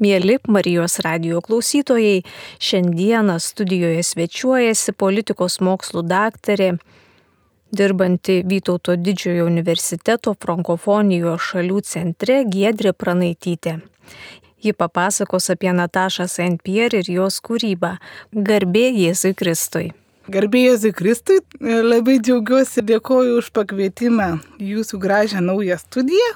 Mėly Marijos radio klausytojai, šiandieną studijoje svečiuojasi politikos mokslų daktarė, dirbanti Vytauto didžiojo universiteto frankofonijos šalių centre Giedrė Pranaitytė. Ji papasakos apie Natašą St. Pierre ir jos kūrybą. Garbė Jėzui Kristui. Garbė Jėzui Kristui, labai džiaugiuosi ir dėkoju už pakvietimą jūsų gražią naują studiją.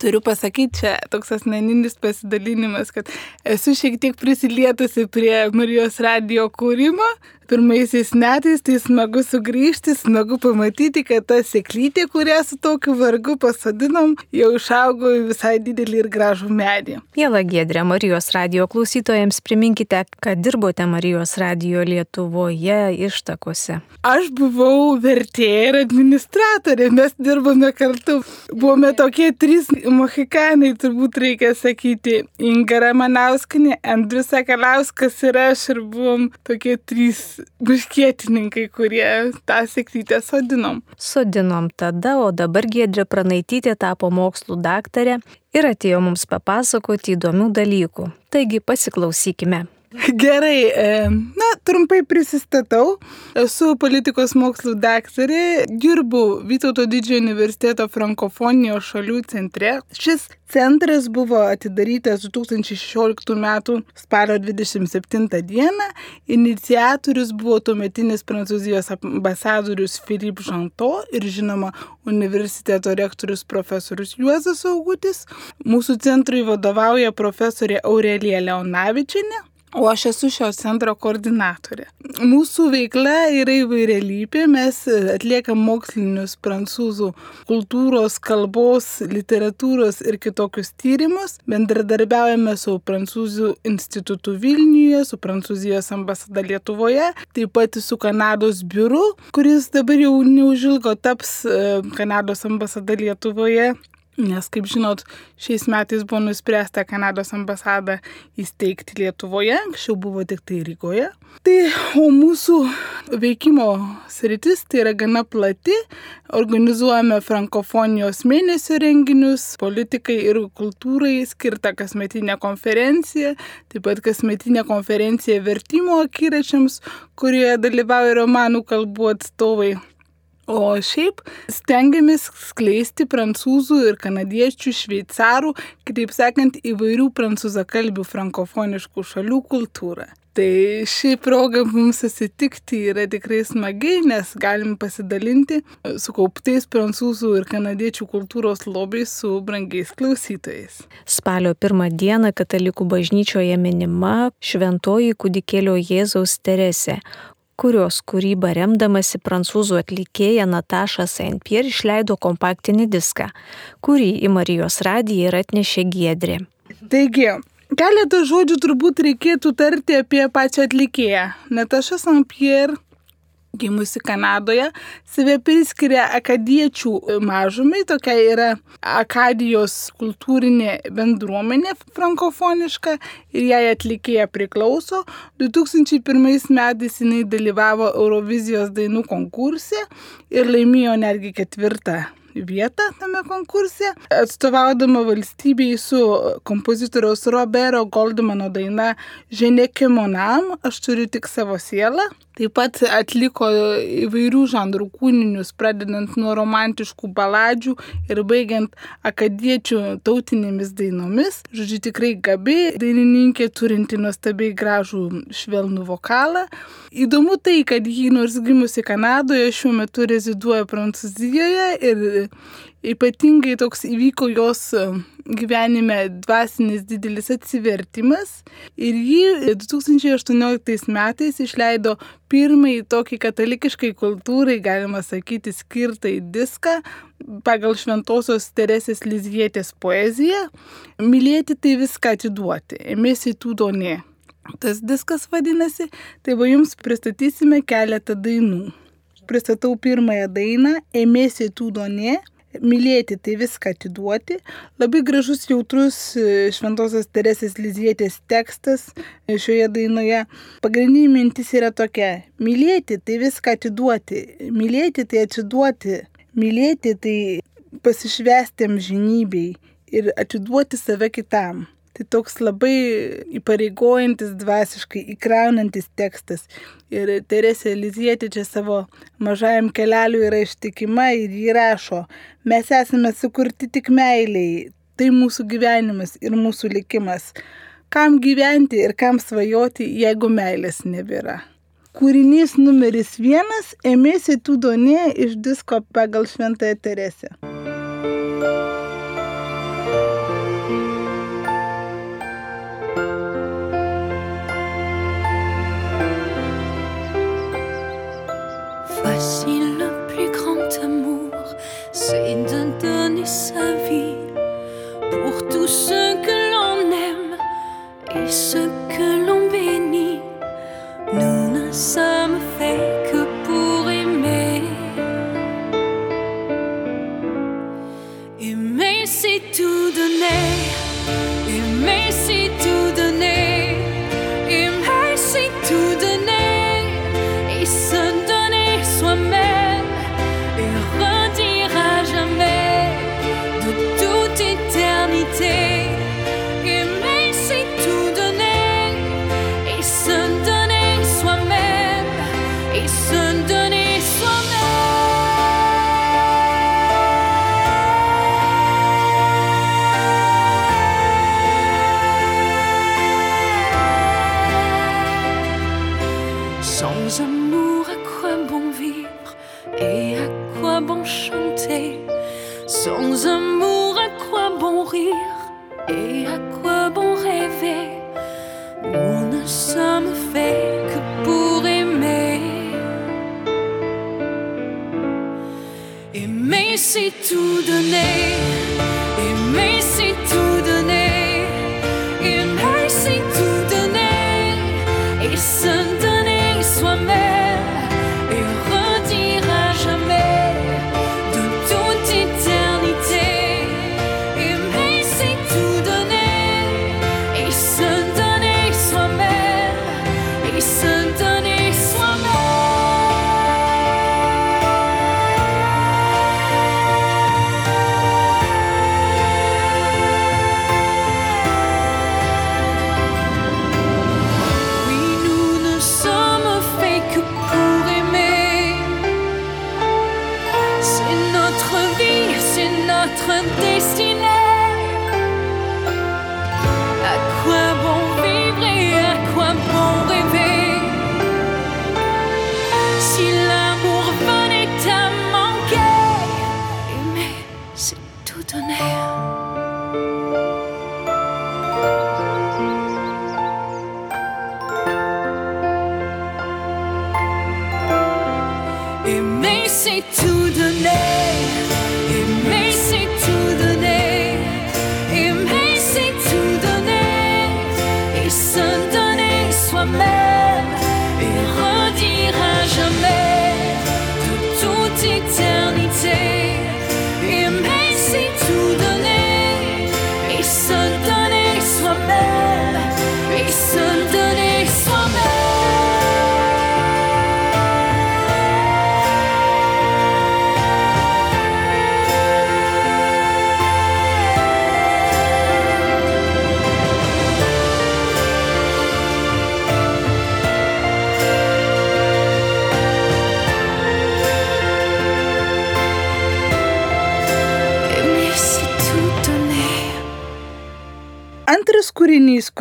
Turiu pasakyti, čia toks asmeninis pasidalinimas, kad esu šiek tiek prisilietusi prie Marijos radio kūrimo. Pirmaisiais metais tai smagu sugrįžti, smagu pamatyti, kad ta sėklytė, kurią su tokiu vargu pasodinom, jau išaugo į visai didelį ir gražų medį. Jėla Gedrė, Marijos radio klausytojams priminkite, kad dirbote Marijos radio Lietuvoje ištakose. Aš buvau vertėja ir administratorė, mes dirbome kartu. Buvome tokie trys mohikanai, turbūt reikia sakyti. Inga Ramanauskinė, Andrius Sakalauskas ir aš ir buvom tokie trys buškietininkai, kurie tą sėklytę sodinom. Sodinom tada, o dabar Gedrė Pranaitytė tapo mokslų daktarė ir atėjo mums papasakoti įdomių dalykų. Taigi pasiklausykime. Gerai, na, trumpai prisistatau. Esu politikos mokslų daktarė, dirbu Vytauto didžiojo universiteto frankofonijos šalių centre. Šis centras buvo atidarytas 2016 m. spalio 27 d. Iniciatorius buvo tuometinis prancūzijos ambasadorius Philippe Žanto ir žinoma universiteto rektorius profesorius Juozas Augutis. Mūsų centrui vadovauja profesorė Aurelija Leonavičinė o aš esu šio centro koordinatorė. Mūsų veikla yra įvairialypė, mes atliekam mokslinius prancūzų kultūros, kalbos, literatūros ir kitokius tyrimus, bendradarbiaujame su Prancūzų institutu Vilniuje, su Prancūzijos ambasada Lietuvoje, taip pat su Kanados biuru, kuris dabar jau neužilgo taps Kanados ambasada Lietuvoje Nes, kaip žinot, šiais metais buvo nuspręsta Kanados ambasadą įsteigti Lietuvoje, anksčiau buvo tik tai Rygoje. Tai, o mūsų veikimo sritis tai yra gana plati. Organizuojame frankofonijos mėnesio renginius, politikai ir kultūrai skirtą kasmetinę konferenciją, taip pat kasmetinę konferenciją vertimo akiračiams, kurioje dalyvauja romanų kalbų atstovai. O šiaip stengiamės skleisti prancūzų ir kanadiečių, šveicarų, kitaip sakant, įvairių prancūzakalbių frankofoniškų šalių kultūrą. Tai ši proga mums susitikti yra tikrai smagi, nes galim pasidalinti sukauptais prancūzų ir kanadiečių kultūros lobiais su brangiais klausytojais. Spalio pirmą dieną katalikų bažnyčioje minima šventoji kūdikėlio Jėzaus Teresė, kurios kūrybą remdamasi prancūzų atlikėja Nataša St. Pierre išleido kompaktinį diską, kurį į Marijos radiją ir atnešė Giedrė. Taigi, keletą žodžių turbūt reikėtų tarti apie pačią atlikėją. Nataša St. Gimusi Kanadoje, save priskiria akadiečių mažumai, tokia yra Akadijos kultūrinė bendruomenė frankofoniška ir jai atlikėja priklauso. 2001 metais jinai dalyvavo Eurovizijos dainų konkurse ir laimėjo netgi ketvirtą vietą tame konkurse, atstovaudama valstybei su kompozitoriaus Robero Goldmano daina Ženekė Monam, aš turiu tik savo sielą. Taip pat atliko įvairių žanrų kūninius, pradedant nuo romantiškų baladžių ir baigiant akadiečių tautinėmis dainomis. Žodžiu, tikrai gabi dainininkė, turinti nuostabiai gražų švelnų vokalą. Įdomu tai, kad ji nors gimusi Kanadoje, šiuo metu reziduoja Prancūzijoje ir ypatingai toks įvyko jos gyvenime dvasinis didelis atsivertimas. Ir ji 2018 metais išleido pirmąjį tokį katalikiškai kultūrai, galima sakyti, skirtą į diską pagal šventosios Teresės Lizietės poeziją. Mylėti tai viską atiduoti, ėmėsi tų donė. Tas diskas vadinasi, tai va jums pristatysime keletą dainų. Pristatau pirmąją dainą. Ėmėsi tų donė mylėti, tai viską atiduoti. Labai gražus, jautrus Šventojios Teresės Lizietės tekstas šioje dainoje. Pagrindinė mintis yra tokia - mylėti, tai viską atiduoti. Mylėti, tai atiduoti. Mylėti, tai pasišvesti amžinybei ir atiduoti save kitam. Tai toks labai įpareigojantis dvasiškai, įkraunantis tekstas. Ir Teresė Elizietė čia savo mažajam keleliu yra ištikima ir jį rašo, mes esame sukurti tik meiliai, tai mūsų gyvenimas ir mūsų likimas. Kam gyventi ir kam svajoti, jeigu meilės nebėra. Kūrinys numeris vienas - Emėsi tu donė iš disko pagal Šventąją Teresę. Voici le plus grand amour, c'est de donner sa vie pour tous ceux que l'on aime et ceux que l'on bénit. Nous ne sommes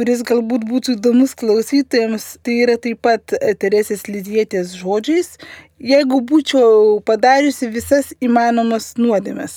kuris galbūt būtų įdomus klausytojams, tai yra taip pat Teresės Lizietės žodžiais, jeigu būčiau padariusi visas įmanomas nuodėmes.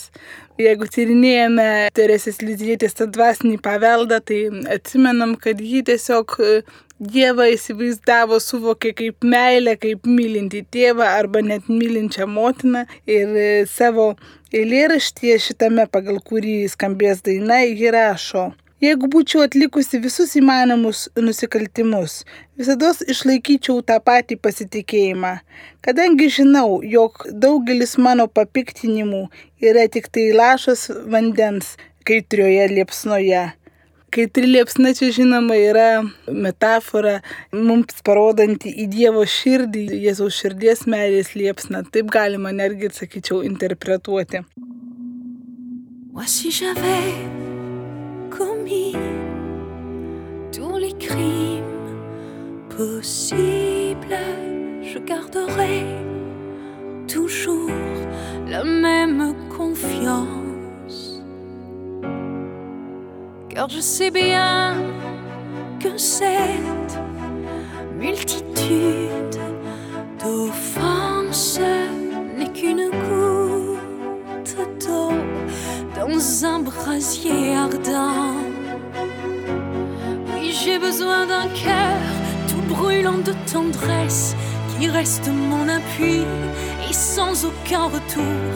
Jeigu tyrinėjame Teresės Lizietės tą dvasinį paveldą, tai atsimenam, kad ji tiesiog e, Dievą įsivaizdavo, suvokė kaip meilę, kaip mylinti tėvą arba net mylinčią motiną ir e, savo eilėraštyje šitame, pagal kurį skambės daina, ji rašo. Jeigu būčiau atlikusi visus įmanomus nusikaltimus, visada išlaikyčiau tą patį pasitikėjimą, kadangi žinau, jog daugelis mano papiktinimų yra tik tai lašas vandens kaitrioje liepsnoje. Kaitri liepsna čia žinoma yra metafora mums parodanti į Dievo širdį, Jėzaus širdies meilės liepsną. Taip galima netgi, sakyčiau, interpretuoti. Moi si j'avais commis les crimes possibles, je garderai toujours la même confiance. Car je sais bien que cette multitude d'offenses n'est qu'une goutte d'eau un brasier ardent. Oui, j'ai besoin d'un cœur tout brûlant de tendresse qui reste mon appui et sans aucun retour,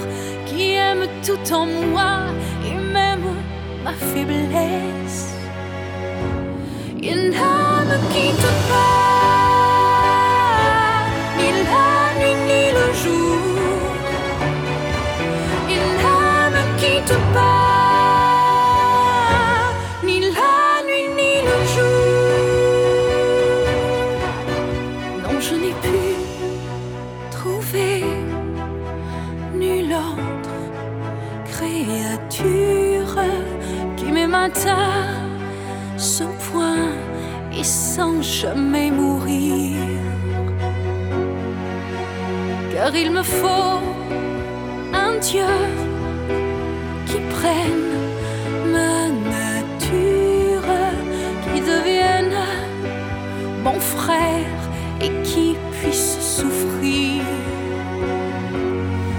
qui aime tout en moi et même ma faiblesse. Il ne me quitte pas, jamais mourir. Car il me faut un Dieu qui prenne ma nature, qui devienne mon frère et qui puisse souffrir.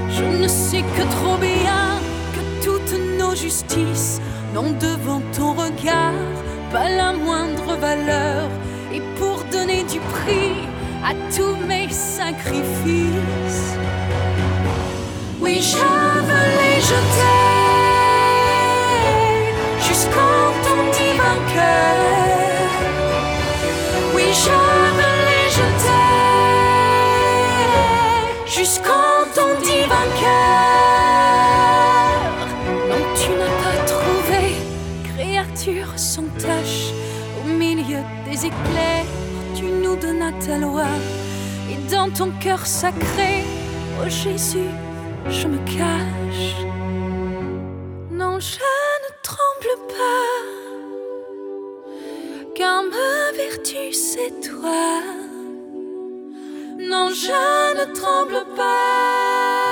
Je ne sais que trop bien que toutes nos justices n'ont devant ton regard pas la moindre valeur. Et pour donner du prix à tous mes sacrifices, oui, je veux les jeter jusqu'en ton divin cœur. Oui, je veux les jeter jusqu'en Tu nous donnas ta loi et dans ton cœur sacré, oh Jésus, je me cache. Non, je ne tremble pas, car ma vertu c'est toi. Non, je ne tremble pas,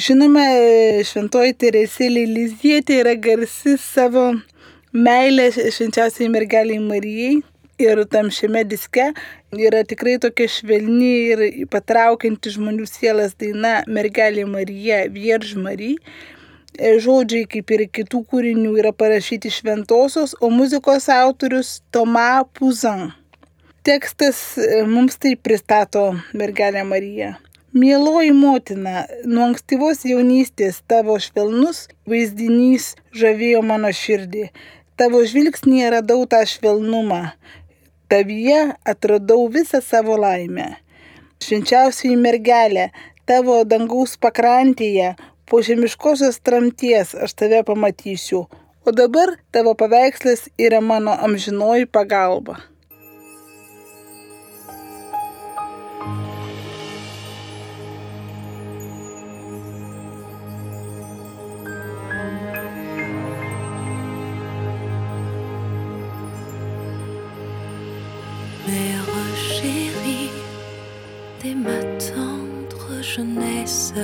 Žinoma, šventoji Teresėlė Lizietė yra garsi savo meilė švenčiausiai mergeliai Marijai. Ir tam šiame diske yra tikrai tokia švelni ir patraukianti žmonių sielas daina Mergelė Marija, Vierž Marija. Žodžiai, kaip ir kitų kūrinių, yra parašyti šventosios, o muzikos autorius Toma Puzan. Tekstas mums tai pristato Mergelė Marija. Mieloji motina, nuo ankstyvos jaunystės tavo švelnus vaizdinys žavėjo mano širdį. Tavo žvilgsnėje radau tą švelnumą. Tavyje atradau visą savo laimę. Švenčiausiai mergelė, tavo dangaus pakrantėje, po žemiškosios tramties aš tave pamatysiu. O dabar tavo paveikslas yra mano amžinoji pagalba. Mère chérie, dès ma tendre jeunesse,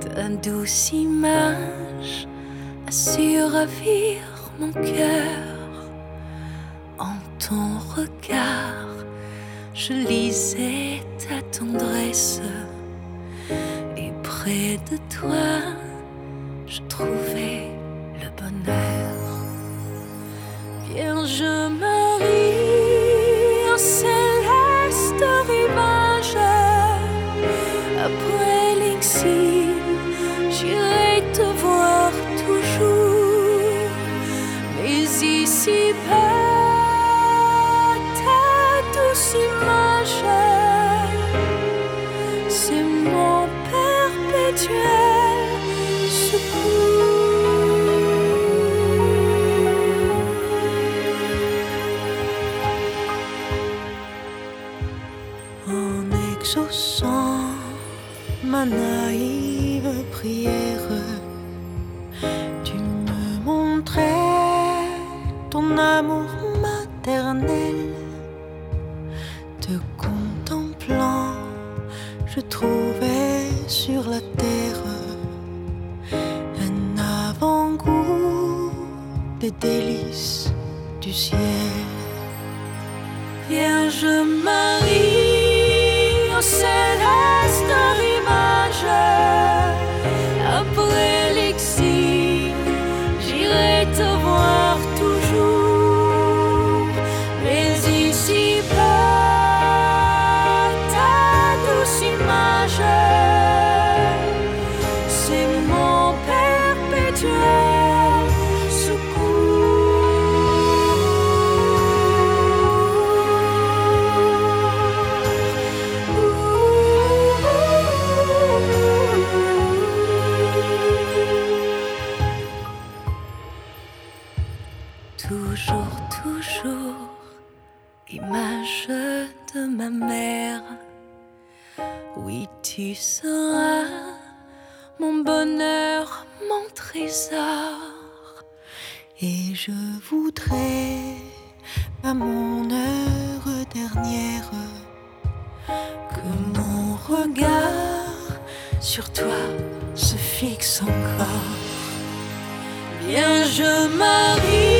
ta douce image a su ravir mon cœur. ton regard, je lisais ta tendresse. Et près de toi, je trouvais le bonheur. Vierge Marie, délices du ciel. Voudrais, à mon heure dernière, que mon regard sur toi se fixe encore. Vierge Marie,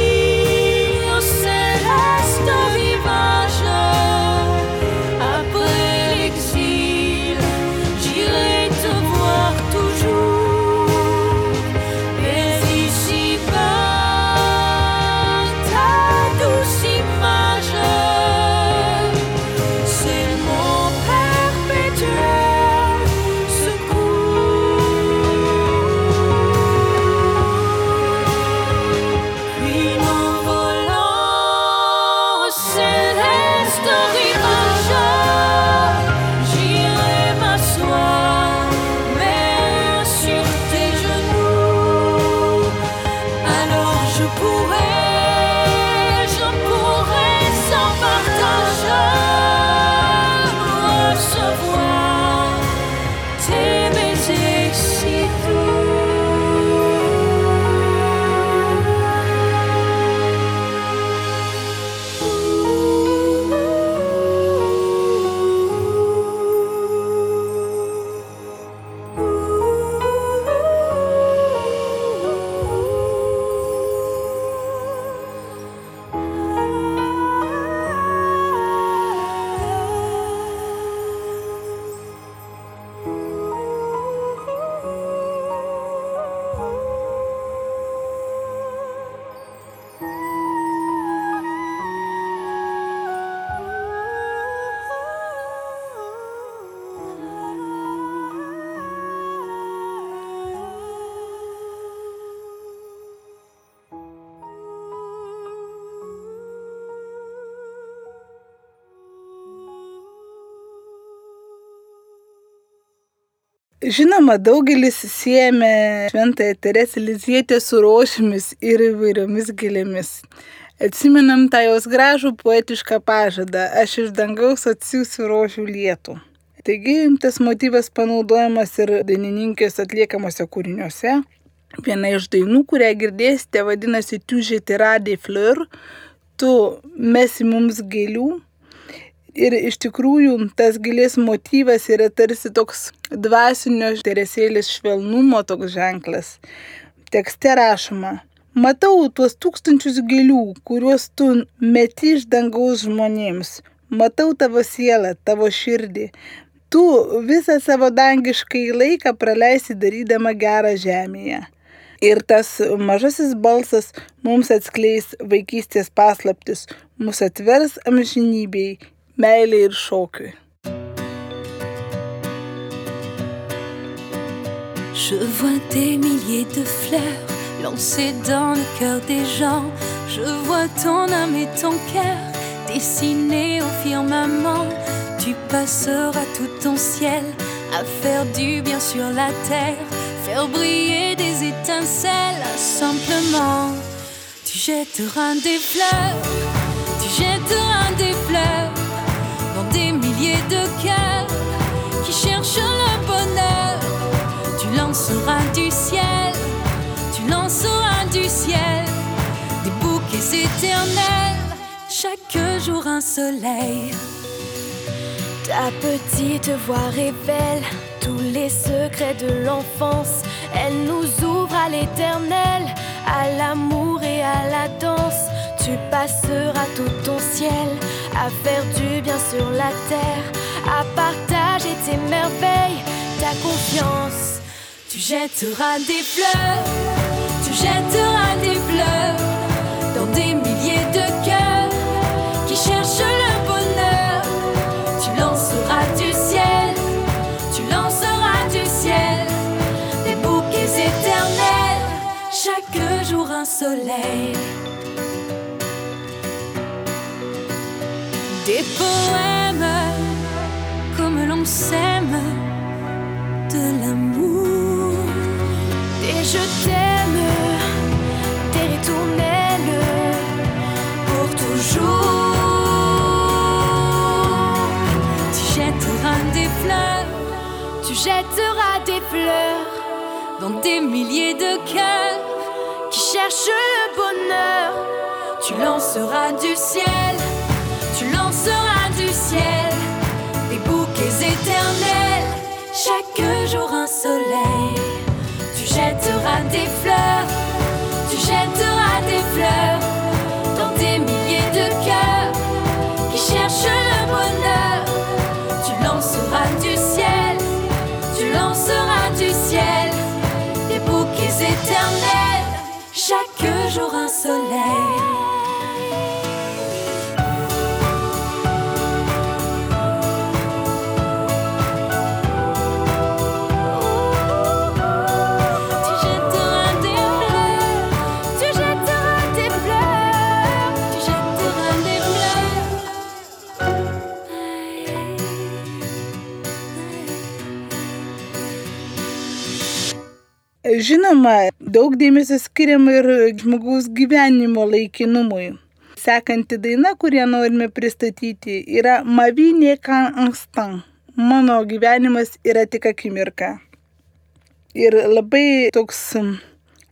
Žinoma, daugelis siejame Šventąją Teresę Lizietę su rošimis ir įvairiomis gėlėmis. Atsimenam tą jos gražų poetišką pažadą - aš iš dangaus atsiųsiu rožių lietų. Taigi tas motyvas panaudojamas ir dainininkės atliekamuose kūriniuose. Viena iš dainų, kurią girdėsite, vadinasi Tu žetiradė fleur, tu mesi mums gėlių. Ir iš tikrųjų tas gilės motyvas yra tarsi toks dvasinio teresėlės švelnumo toks ženklas. Tekste rašoma, Matau tuos tūkstančius gėlių, kuriuos tu meti iš dangaus žmonėms. Matau tavo sielą, tavo širdį. Tu visą savo dangiškai laiką praleisi darydama gerą žemėje. Ir tas mažasis balsas mums atskleis vaikystės paslaptis, mus atvers amžinybei, ir. Je vois des milliers de fleurs lancées dans le cœur des gens. Je vois ton âme et ton cœur dessinés au firmament. Tu passeras tout ton ciel à faire du bien sur la terre, faire briller des étincelles simplement. Tu jetteras des fleurs, tu jetteras des de cœurs qui cherchent le bonheur. Tu lanceras du ciel, tu lanceras du ciel des bouquets éternels, chaque jour un soleil. Ta petite voix révèle tous les secrets de l'enfance. Elle nous ouvre à l'éternel, à l'amour et à la danse. Tu passeras tout ton ciel à faire du bien sur la terre, à partager tes merveilles, ta confiance. Tu jetteras des fleurs, tu jetteras des fleurs dans des milliers de cœurs qui cherchent le bonheur. Tu lanceras du ciel, tu lanceras du ciel des bouquets éternels, chaque jour un soleil. Des poèmes comme l'on s'aime de l'amour, des je t'aime, des ritournelles pour toujours. Tu jetteras des fleurs, tu jetteras des fleurs dans des milliers de cœurs qui cherchent le bonheur. Tu lanceras du ciel, Tu jetteras des fleurs, tu jetteras des fleurs dans des milliers de cœurs qui cherchent le bonheur. Tu lanceras du ciel, tu lanceras du ciel des bouquets éternels, chaque jour un soleil. Žinoma, daug dėmesio skiriama ir žmogaus gyvenimo laikinumui. Sekanti daina, kurią norime pristatyti, yra Mavinė kan ankstan. Mano gyvenimas yra tik akimirka. Ir labai toks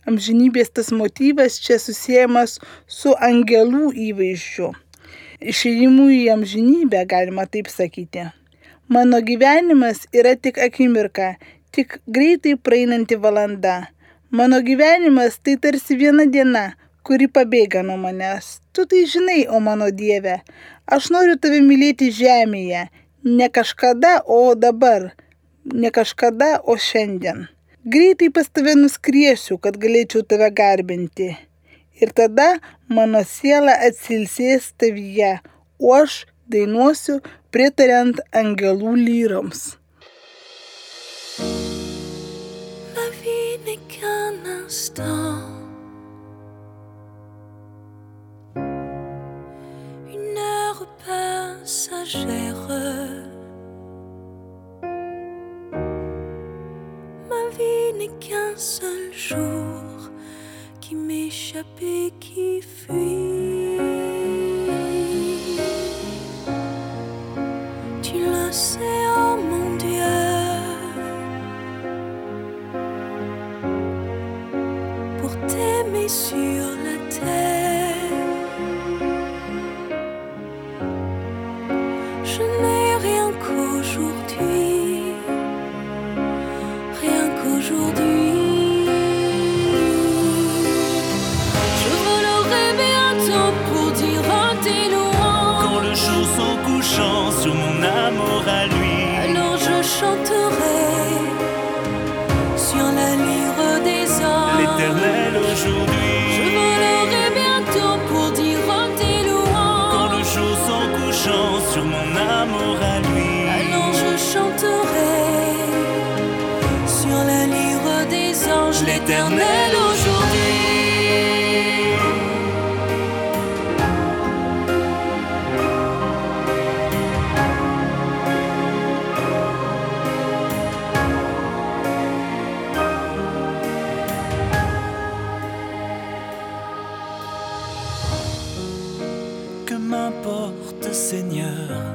amžinybės tas motyvas čia susijęs su angelų įvaizdžiu. Išėjimu į amžinybę, galima taip sakyti. Mano gyvenimas yra tik akimirka, tik greitai praeinanti valanda. Mano gyvenimas tai tarsi viena diena, kuri pabėga nuo manęs. Tu tai žinai, o mano Dieve, aš noriu tave mylėti žemėje, ne kažkada, o dabar, ne kažkada, o šiandien. Greitai pas tave nuskriesiu, kad galėčiau tave garbinti. Ir tada mano siela atsilsės tavyje, o aš dainuosiu pritariant angelų lyroms. Une heure passagère. Ma vie n'est qu'un seul jour qui m'échappe et qui fuit. Tu le sais, Seigneur.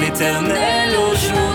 l'éternel au jour.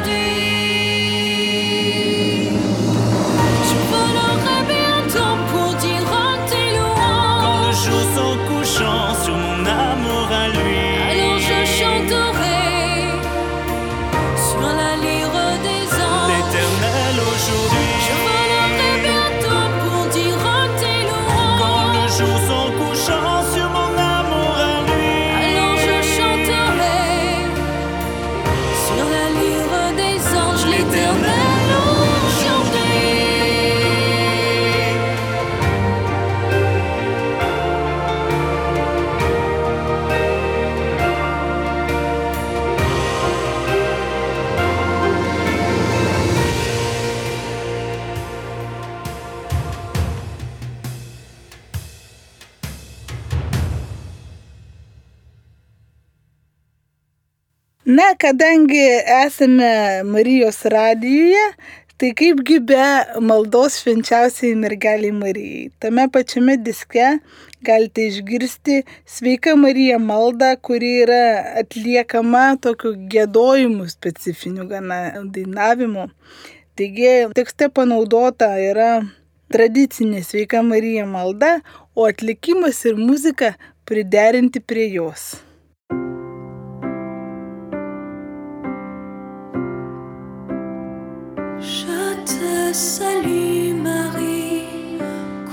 Na, kadangi esame Marijos radijoje, Tai kaipgi be maldos švenčiausiai mergeliai Marijai. Tame pačiame diske galite išgirsti sveika Marija maldą, kuri yra atliekama tokiu gėdojimu specifiniu gana dainavimu. Taigi tekste panaudota yra tradicinė sveika Marija malda, o atlikimas ir muzika priderinti prie jos. Salut Marie,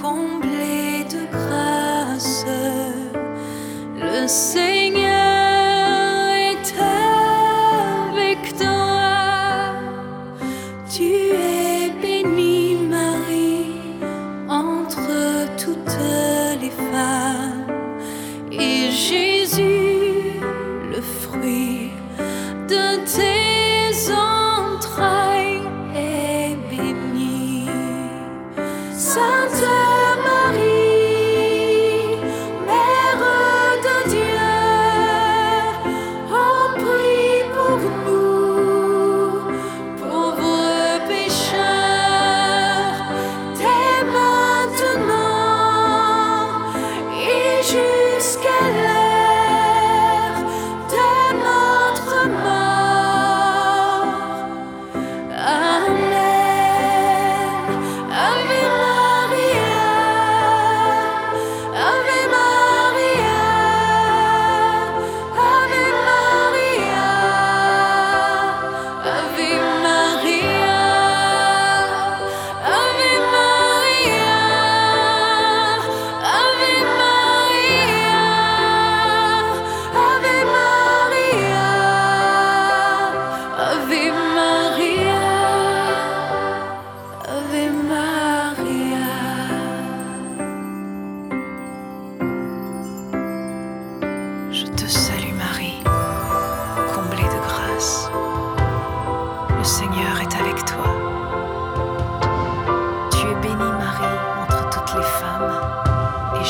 comblée de grâce. Le Seigneur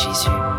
Jésus.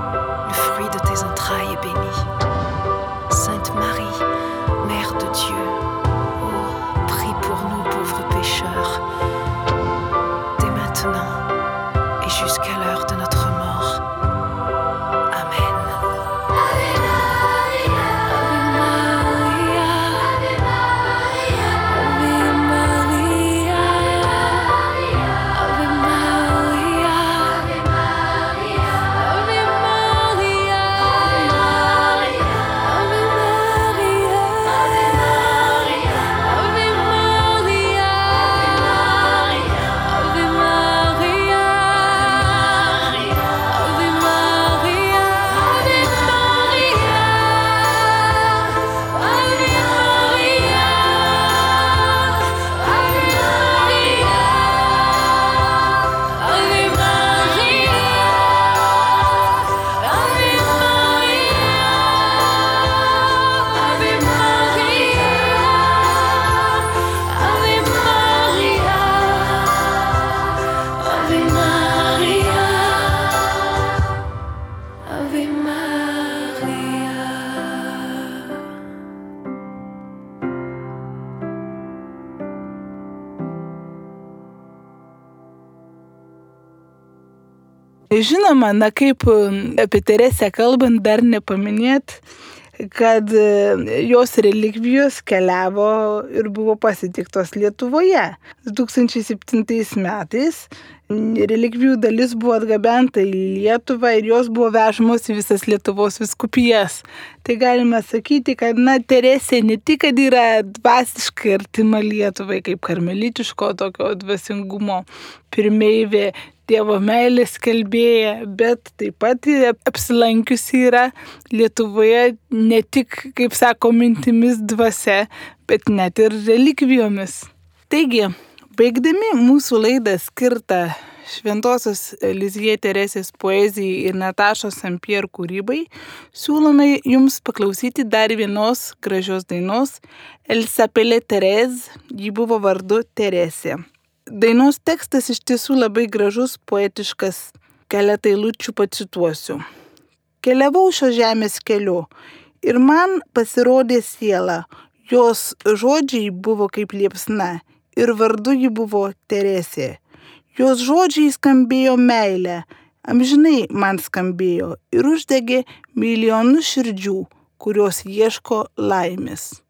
Žinoma, na kaip apie Teresę kalbant, dar nepaminėt, kad e, jos relikvijos keliavo ir buvo pasitiktos Lietuvoje. 2007 metais relikvijų dalis buvo atgabenta į Lietuvą ir jos buvo vežamos į visas Lietuvos viskupijas. Tai galima sakyti, kad, na, Teresė ne tik, kad yra dvasiškai artima Lietuvai, kaip karmelitiško tokio dvasingumo pirmeivė, Dievo meilės kalbėja, bet taip pat apsilankiusi yra Lietuvoje ne tik, kaip sako, mintimis dvasia, bet net ir relikvijomis. Taigi, baigdami mūsų laidą skirtą Šventosios Lizije Teresės poezijai ir Natašos Sampier kūrybai, siūlome jums paklausyti dar vienos gražios dainos Elsapelė Terez, ji buvo vardu Teresė. Dainos tekstas iš tiesų labai gražus, poetiškas, keletą eilučių pacituosiu. Keliavau šios žemės keliu ir man pasirodė siela, jos žodžiai buvo kaip liepsna ir vardu ji buvo Teresė. Jos žodžiai skambėjo meilė, amžinai man skambėjo ir uždegė milijonus širdžių, kurios ieško laimės.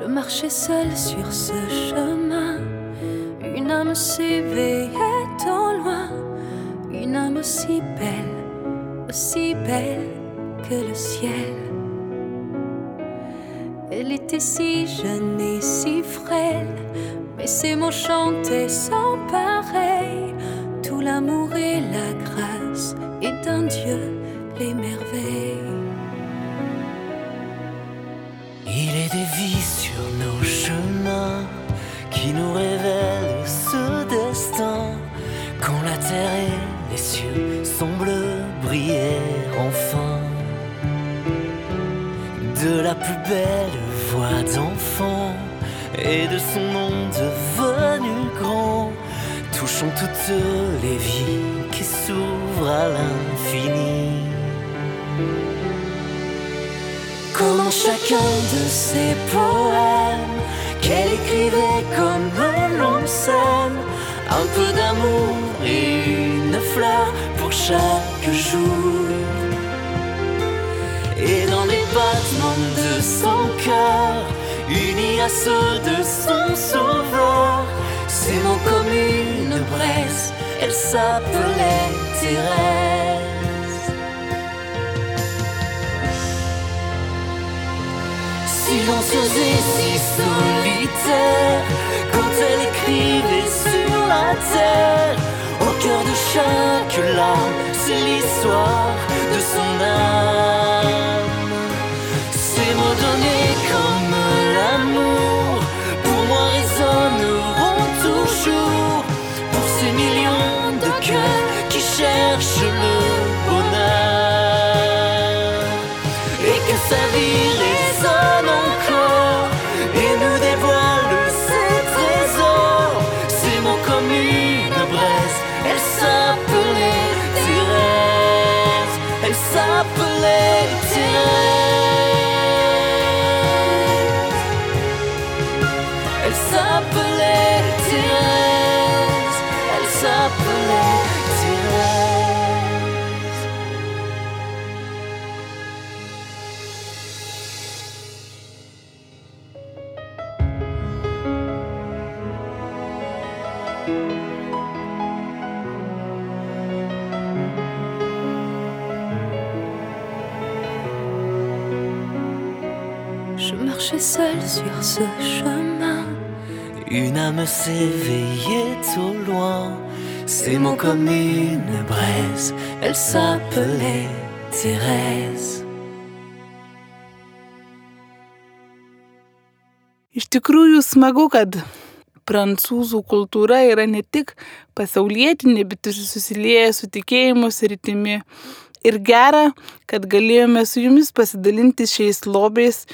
Je marchais seule sur ce chemin. Une âme s'éveillait au loin. Une âme aussi belle, aussi belle que le ciel. Elle était si jeune et si frêle, mais ses mots chantaient sans pareil. Tout l'amour et la grâce et d'un Dieu les merveilles. Des vies sur nos chemins qui nous révèlent ce destin. Quand la terre et les cieux semblent briller enfin. De la plus belle voix d'enfant et de son nom devenu grand. Touchons toutes les vies qui s'ouvrent à l'infini. Comment chacun de ses poèmes qu'elle écrivait comme l'on s'aime, un peu d'amour et une fleur pour chaque jour. Et dans les battements de son cœur, unis à ceux de son sauveur, ses mots comme une braise, elle s'appelait Thérèse. silencieuses et si solides. Je marchais seule sur ce chemin. Une âme s'éveillait au loin, ses mots comme une braise, elle s'appelait Thérèse. Iš tikrųjų smagu, kad prancūzų kultūra yra ne tik pasaulietinė, bet ir susilieja su tikėjimo sritimi. Ir gera, kad galėjome su jumis pasidalinti šiais lobiais,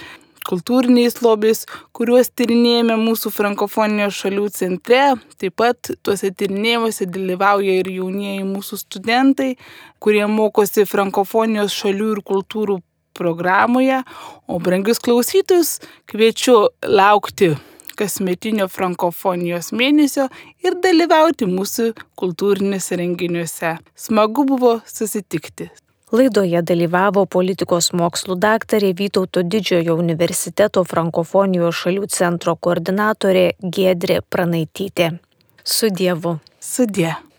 kultūriniais lobiais, kuriuos tyrinėjame mūsų frankofonijos šalių centre. Taip pat tuose tyrinėjimuose dalyvauja ir jaunieji mūsų studentai, kurie mokosi frankofonijos šalių ir kultūrų programoje. O brangius klausytojus kviečiu laukti kasmetinio frankofonijos mėnesio ir dalyvauti mūsų kultūrinėse renginiuose. Smagu buvo susitikti. Laidoje dalyvavo politikos mokslų daktarė Vytauto didžiojo universiteto frankofonijos šalių centro koordinatorė Gedrė Pranaitytė. Su Dievu. Su Dievu.